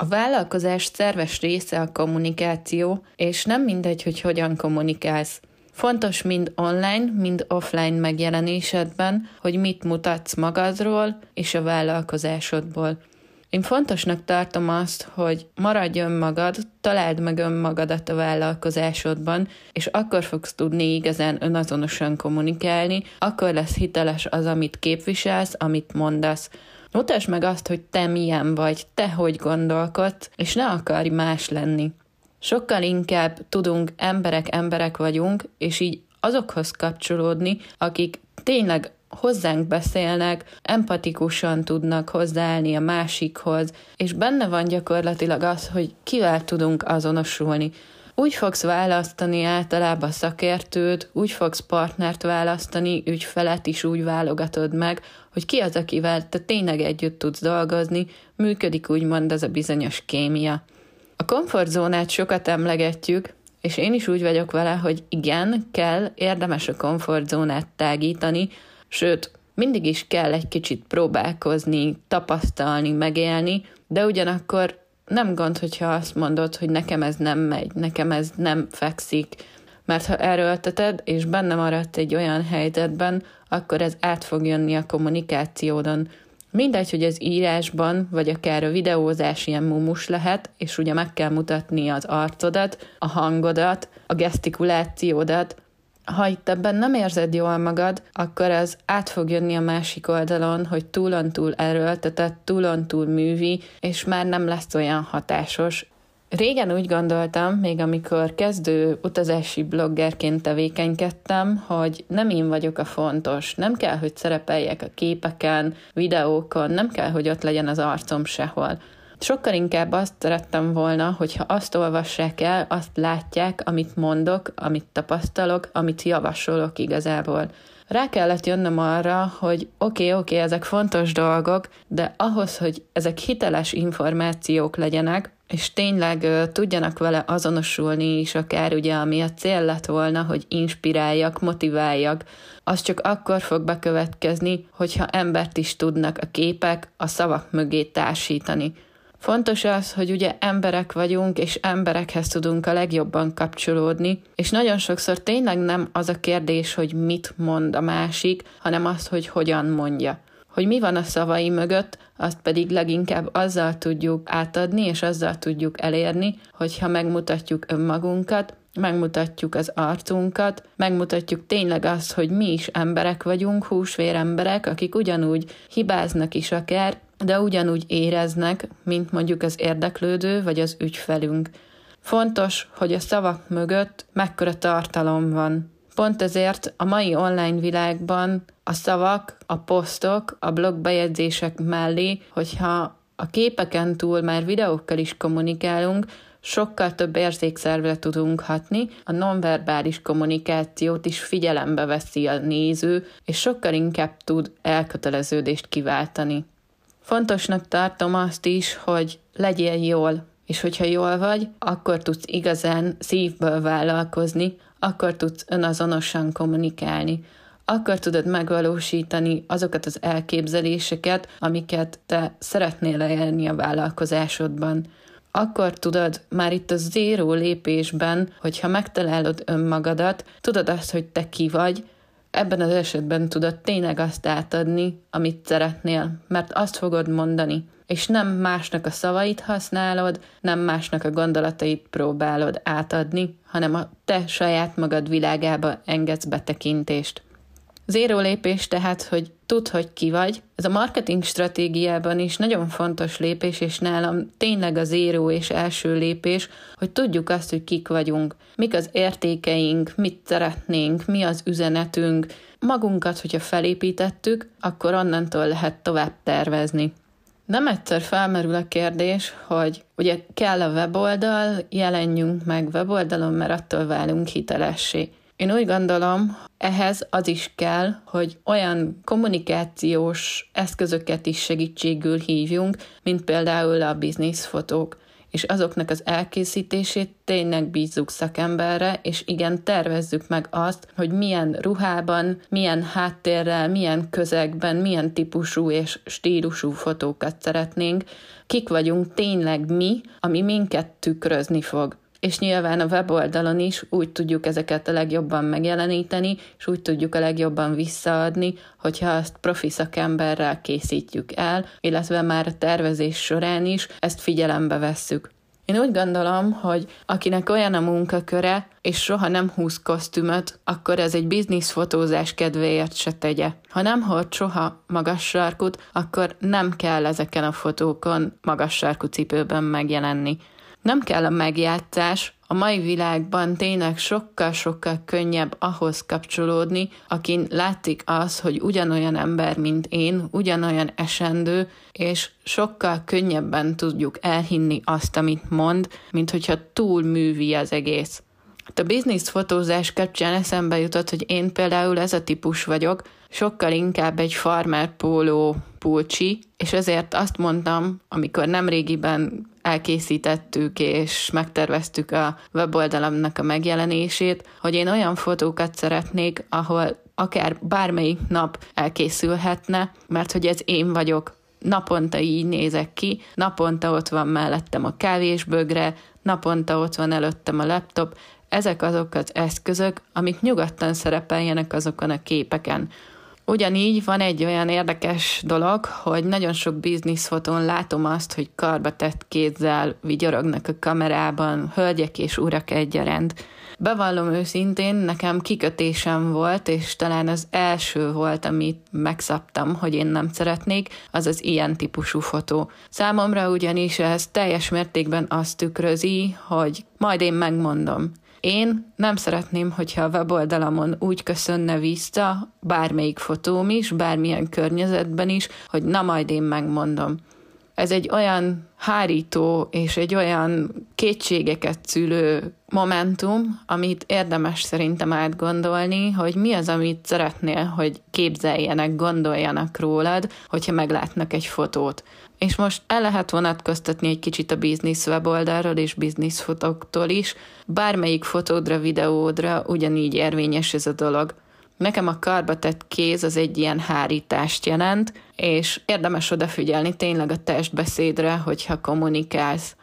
A vállalkozás szerves része a kommunikáció, és nem mindegy, hogy hogyan kommunikálsz. Fontos mind online, mind offline megjelenésedben, hogy mit mutatsz magadról és a vállalkozásodból. Én fontosnak tartom azt, hogy maradj önmagad, találd meg önmagadat a vállalkozásodban, és akkor fogsz tudni igazán önazonosan kommunikálni, akkor lesz hiteles az, amit képviselsz, amit mondasz. Mutasd meg azt, hogy te milyen vagy, te hogy gondolkodsz, és ne akarj más lenni. Sokkal inkább tudunk, emberek, emberek vagyunk, és így azokhoz kapcsolódni, akik tényleg hozzánk beszélnek, empatikusan tudnak hozzáállni a másikhoz, és benne van gyakorlatilag az, hogy kivel tudunk azonosulni. Úgy fogsz választani általában szakértőt, úgy fogsz partnert választani, ügyfelet is úgy válogatod meg, hogy ki az, akivel te tényleg együtt tudsz dolgozni, működik úgymond ez a bizonyos kémia. A komfortzónát sokat emlegetjük, és én is úgy vagyok vele, hogy igen, kell, érdemes a komfortzónát tágítani, sőt, mindig is kell egy kicsit próbálkozni, tapasztalni, megélni, de ugyanakkor nem gond, hogyha azt mondod, hogy nekem ez nem megy, nekem ez nem fekszik, mert ha erőlteted, és benne maradt egy olyan helyzetben, akkor ez át fog jönni a kommunikációdon. Mindegy, hogy az írásban, vagy akár a videózás ilyen mumus lehet, és ugye meg kell mutatni az arcodat, a hangodat, a gesztikulációdat, ha itt ebben nem érzed jól magad, akkor ez át fog jönni a másik oldalon, hogy túlontúl erőltetett, túlontúl művi, és már nem lesz olyan hatásos. Régen úgy gondoltam, még amikor kezdő utazási bloggerként tevékenykedtem, hogy nem én vagyok a fontos, nem kell, hogy szerepeljek a képeken, videókon, nem kell, hogy ott legyen az arcom sehol. Sokkal inkább azt szerettem volna, hogyha azt olvassák el, azt látják, amit mondok, amit tapasztalok, amit javasolok igazából. Rá kellett jönnöm arra, hogy oké, okay, oké, okay, ezek fontos dolgok, de ahhoz, hogy ezek hiteles információk legyenek, és tényleg uh, tudjanak vele azonosulni is, akár ugye, ami a cél lett volna, hogy inspiráljak, motiváljak, az csak akkor fog bekövetkezni, hogyha embert is tudnak a képek a szavak mögé társítani. Fontos az, hogy ugye emberek vagyunk, és emberekhez tudunk a legjobban kapcsolódni, és nagyon sokszor tényleg nem az a kérdés, hogy mit mond a másik, hanem az, hogy hogyan mondja. Hogy mi van a szavai mögött, azt pedig leginkább azzal tudjuk átadni, és azzal tudjuk elérni, hogyha megmutatjuk önmagunkat, megmutatjuk az arcunkat, megmutatjuk tényleg azt, hogy mi is emberek vagyunk, húsvér emberek, akik ugyanúgy hibáznak is akár, de ugyanúgy éreznek, mint mondjuk az érdeklődő vagy az ügyfelünk. Fontos, hogy a szavak mögött mekkora tartalom van. Pont ezért a mai online világban a szavak, a posztok, a blogbejegyzések mellé, hogyha a képeken túl már videókkal is kommunikálunk, sokkal több érzékszervre tudunk hatni, a nonverbális kommunikációt is figyelembe veszi a néző, és sokkal inkább tud elköteleződést kiváltani. Fontosnak tartom azt is, hogy legyél jól, és hogyha jól vagy, akkor tudsz igazán szívből vállalkozni, akkor tudsz önazonosan kommunikálni, akkor tudod megvalósítani azokat az elképzeléseket, amiket te szeretnél elérni a vállalkozásodban. Akkor tudod már itt a zéró lépésben, hogyha megtalálod önmagadat, tudod azt, hogy te ki vagy, ebben az esetben tudod tényleg azt átadni, amit szeretnél, mert azt fogod mondani, és nem másnak a szavait használod, nem másnak a gondolatait próbálod átadni, hanem a te saját magad világába engedsz betekintést. Zéró lépés tehát, hogy tudd, hogy ki vagy. Ez a marketing stratégiában is nagyon fontos lépés, és nálam tényleg a zéró és első lépés, hogy tudjuk azt, hogy kik vagyunk, mik az értékeink, mit szeretnénk, mi az üzenetünk. Magunkat, hogyha felépítettük, akkor onnantól lehet tovább tervezni. Nem egyszer felmerül a kérdés, hogy ugye kell a weboldal, jelenjünk meg weboldalon, mert attól válunk hitelessé. Én úgy gondolom, ehhez az is kell, hogy olyan kommunikációs eszközöket is segítségül hívjunk, mint például a bizniszfotók. és azoknak az elkészítését tényleg bízzuk szakemberre, és igen, tervezzük meg azt, hogy milyen ruhában, milyen háttérrel, milyen közegben, milyen típusú és stílusú fotókat szeretnénk, kik vagyunk tényleg mi, ami minket tükrözni fog és nyilván a weboldalon is úgy tudjuk ezeket a legjobban megjeleníteni, és úgy tudjuk a legjobban visszaadni, hogyha azt profi szakemberrel készítjük el, illetve már a tervezés során is ezt figyelembe vesszük. Én úgy gondolom, hogy akinek olyan a munkaköre, és soha nem húz kosztümöt, akkor ez egy bizniszfotózás kedvéért se tegye. Ha nem hord soha magas sarkut, akkor nem kell ezeken a fotókon magas sarkú cipőben megjelenni. Nem kell a megjátszás, a mai világban tényleg sokkal-sokkal könnyebb ahhoz kapcsolódni, akin látszik az, hogy ugyanolyan ember, mint én, ugyanolyan esendő, és sokkal könnyebben tudjuk elhinni azt, amit mond, mint hogyha túl művi az egész. A business fotózás kapcsán eszembe jutott, hogy én például ez a típus vagyok, sokkal inkább egy farmer póló pulcsi, és ezért azt mondtam, amikor nemrégiben elkészítettük és megterveztük a weboldalamnak a megjelenését, hogy én olyan fotókat szeretnék, ahol akár bármelyik nap elkészülhetne, mert hogy ez én vagyok, naponta így nézek ki, naponta ott van mellettem a kávésbögre, naponta ott van előttem a laptop, ezek azok az eszközök, amik nyugodtan szerepeljenek azokon a képeken. Ugyanígy van egy olyan érdekes dolog, hogy nagyon sok bizniszfotón látom azt, hogy karba tett kézzel vigyorognak a kamerában, hölgyek és urak egyaránt. Bevallom őszintén, nekem kikötésem volt, és talán az első volt, amit megszabtam, hogy én nem szeretnék, az az ilyen típusú fotó. Számomra ugyanis ez teljes mértékben azt tükrözi, hogy majd én megmondom. Én nem szeretném, hogyha a weboldalamon úgy köszönne vissza bármelyik fotóm is, bármilyen környezetben is, hogy na majd én megmondom. Ez egy olyan hárító és egy olyan kétségeket szülő momentum, amit érdemes szerintem átgondolni, hogy mi az, amit szeretnél, hogy képzeljenek, gondoljanak rólad, hogyha meglátnak egy fotót. És most el lehet vonatkoztatni egy kicsit a biznisz weboldalról és biznisz fotóktól is. Bármelyik fotódra, videódra ugyanígy érvényes ez a dolog. Nekem a karba tett kéz az egy ilyen hárítást jelent, és érdemes odafigyelni tényleg a testbeszédre, hogyha kommunikálsz.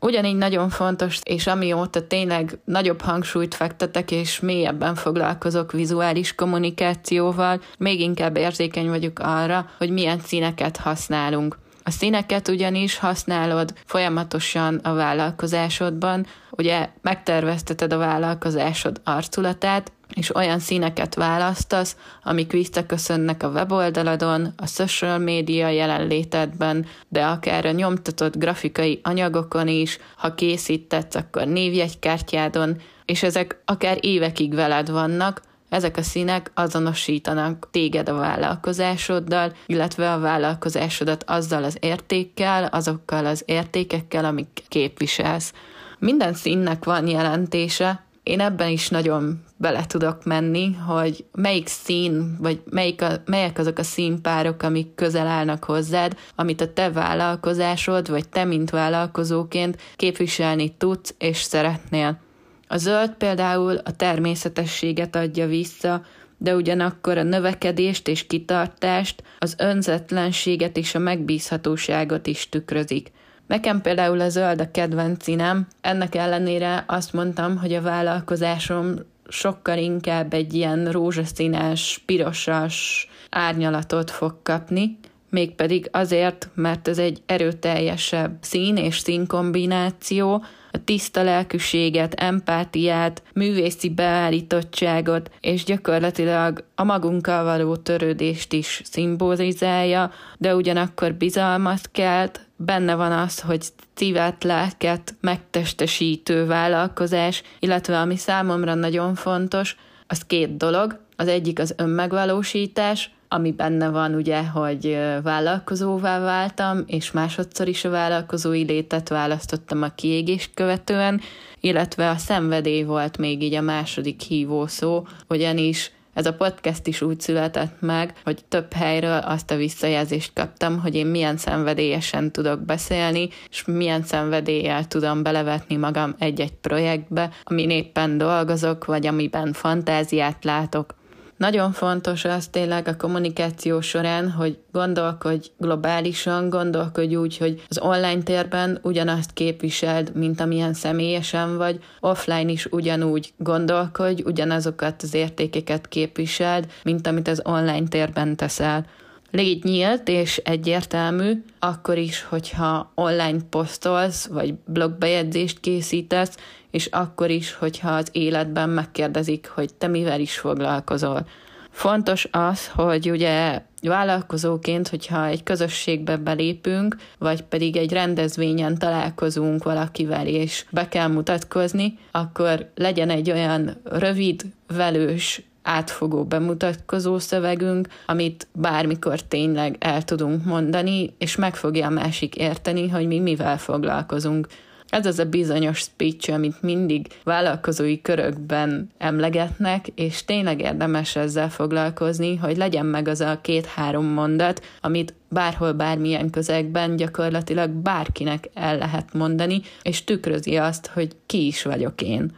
Ugyanígy nagyon fontos, és amióta tényleg nagyobb hangsúlyt fektetek, és mélyebben foglalkozok vizuális kommunikációval, még inkább érzékeny vagyok arra, hogy milyen színeket használunk. A színeket ugyanis használod folyamatosan a vállalkozásodban, ugye megtervezteted a vállalkozásod arculatát, és olyan színeket választasz, amik visszaköszönnek a weboldaladon, a social média jelenlétedben, de akár a nyomtatott grafikai anyagokon is, ha készítetsz, akkor névjegykártyádon, és ezek akár évekig veled vannak, ezek a színek azonosítanak téged a vállalkozásoddal, illetve a vállalkozásodat azzal az értékkel, azokkal az értékekkel, amik képviselsz. Minden színnek van jelentése, én ebben is nagyon bele tudok menni, hogy melyik szín, vagy melyik a, melyek azok a színpárok, amik közel állnak hozzád, amit a te vállalkozásod, vagy te, mint vállalkozóként képviselni tudsz és szeretnél. A zöld például a természetességet adja vissza, de ugyanakkor a növekedést és kitartást, az önzetlenséget és a megbízhatóságot is tükrözik. Nekem például a zöld a kedvenc színem, ennek ellenére azt mondtam, hogy a vállalkozásom sokkal inkább egy ilyen rózsaszínes, pirosas árnyalatot fog kapni, mégpedig azért, mert ez egy erőteljesebb szín és színkombináció, a tiszta lelkűséget, empátiát, művészi beállítottságot és gyakorlatilag a magunkkal való törődést is szimbolizálja, de ugyanakkor bizalmat kelt, benne van az, hogy szívet, lelket megtestesítő vállalkozás, illetve ami számomra nagyon fontos, az két dolog. Az egyik az önmegvalósítás, ami benne van ugye, hogy vállalkozóvá váltam, és másodszor is a vállalkozói létet választottam a kiégést követően, illetve a szenvedély volt még így a második hívó szó, ugyanis Ez a podcast is úgy született meg, hogy több helyről azt a visszajelzést kaptam, hogy én milyen szenvedélyesen tudok beszélni, és milyen szenvedéllyel tudom belevetni magam egy-egy projektbe, amin éppen dolgozok, vagy amiben fantáziát látok. Nagyon fontos az tényleg a kommunikáció során, hogy gondolkodj globálisan, gondolkodj úgy, hogy az online térben ugyanazt képviseld, mint amilyen személyesen vagy, offline is ugyanúgy gondolkodj, ugyanazokat az értékeket képviseld, mint amit az online térben teszel. Légy nyílt és egyértelmű, akkor is, hogyha online posztolsz, vagy blogbejegyzést készítesz, és akkor is, hogyha az életben megkérdezik, hogy te mivel is foglalkozol. Fontos az, hogy ugye vállalkozóként, hogyha egy közösségbe belépünk, vagy pedig egy rendezvényen találkozunk valakivel, és be kell mutatkozni, akkor legyen egy olyan rövid, velős, átfogó bemutatkozó szövegünk, amit bármikor tényleg el tudunk mondani, és meg fogja a másik érteni, hogy mi mivel foglalkozunk. Ez az a bizonyos speech, amit mindig vállalkozói körökben emlegetnek, és tényleg érdemes ezzel foglalkozni, hogy legyen meg az a két-három mondat, amit bárhol, bármilyen közegben gyakorlatilag bárkinek el lehet mondani, és tükrözi azt, hogy ki is vagyok én.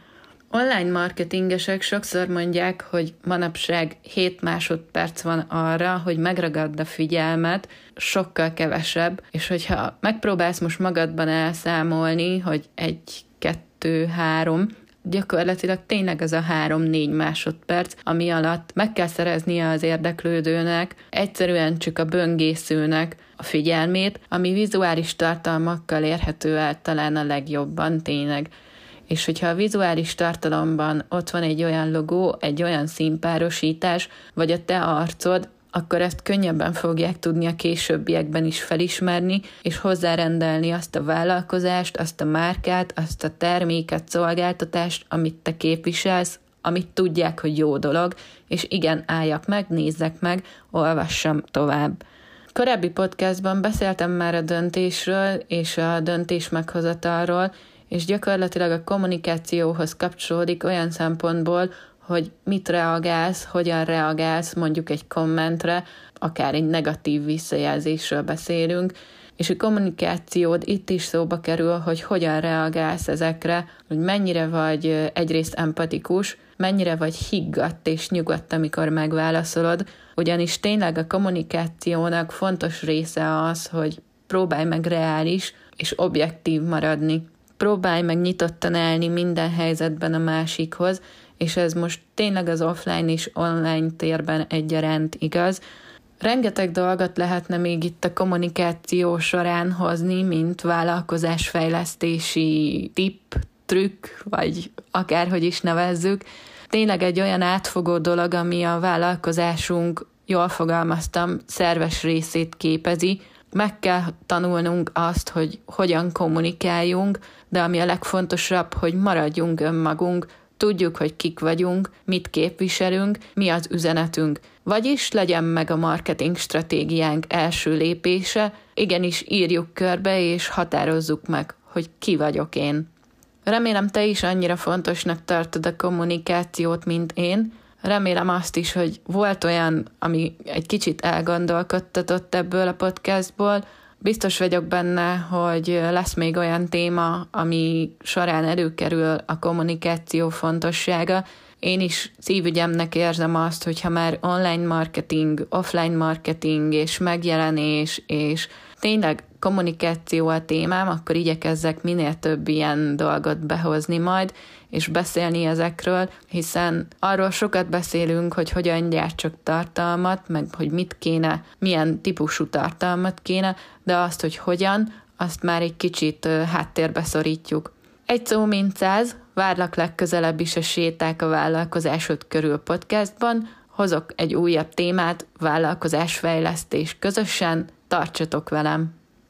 Online marketingesek sokszor mondják, hogy manapság 7 másodperc van arra, hogy megragadd a figyelmet, sokkal kevesebb, és hogyha megpróbálsz most magadban elszámolni, hogy egy, kettő, három, gyakorlatilag tényleg az a három-négy másodperc, ami alatt meg kell szereznie az érdeklődőnek, egyszerűen csak a böngészőnek a figyelmét, ami vizuális tartalmakkal érhető el talán a legjobban tényleg és hogyha a vizuális tartalomban ott van egy olyan logó, egy olyan színpárosítás, vagy a te arcod, akkor ezt könnyebben fogják tudni a későbbiekben is felismerni, és hozzárendelni azt a vállalkozást, azt a márkát, azt a terméket, szolgáltatást, amit te képviselsz, amit tudják, hogy jó dolog, és igen, álljak meg, nézzek meg, olvassam tovább. Korábbi podcastban beszéltem már a döntésről és a döntés meghozatalról, és gyakorlatilag a kommunikációhoz kapcsolódik olyan szempontból, hogy mit reagálsz, hogyan reagálsz mondjuk egy kommentre, akár egy negatív visszajelzésről beszélünk, és a kommunikációd itt is szóba kerül, hogy hogyan reagálsz ezekre, hogy mennyire vagy egyrészt empatikus, mennyire vagy higgadt és nyugodt, amikor megválaszolod, ugyanis tényleg a kommunikációnak fontos része az, hogy próbálj meg reális és objektív maradni próbálj meg nyitottan állni minden helyzetben a másikhoz, és ez most tényleg az offline és online térben egyaránt igaz. Rengeteg dolgot lehetne még itt a kommunikáció során hozni, mint vállalkozásfejlesztési tipp, trükk, vagy akárhogy is nevezzük. Tényleg egy olyan átfogó dolog, ami a vállalkozásunk, jól fogalmaztam, szerves részét képezi, meg kell tanulnunk azt, hogy hogyan kommunikáljunk, de ami a legfontosabb, hogy maradjunk önmagunk, tudjuk, hogy kik vagyunk, mit képviselünk, mi az üzenetünk. Vagyis legyen meg a marketing stratégiánk első lépése, igenis írjuk körbe és határozzuk meg, hogy ki vagyok én. Remélem te is annyira fontosnak tartod a kommunikációt, mint én, Remélem azt is, hogy volt olyan, ami egy kicsit elgondolkodtatott ebből a podcastból. Biztos vagyok benne, hogy lesz még olyan téma, ami során előkerül a kommunikáció fontossága. Én is szívügyemnek érzem azt, hogyha már online marketing, offline marketing és megjelenés és tényleg kommunikáció a témám, akkor igyekezzek minél több ilyen dolgot behozni majd, és beszélni ezekről, hiszen arról sokat beszélünk, hogy hogyan gyártsak tartalmat, meg hogy mit kéne, milyen típusú tartalmat kéne, de azt, hogy hogyan, azt már egy kicsit háttérbe szorítjuk. Egy szó mint száz, várlak legközelebb is a séták a vállalkozásod körül podcastban, hozok egy újabb témát, vállalkozásfejlesztés közösen, tartsatok velem!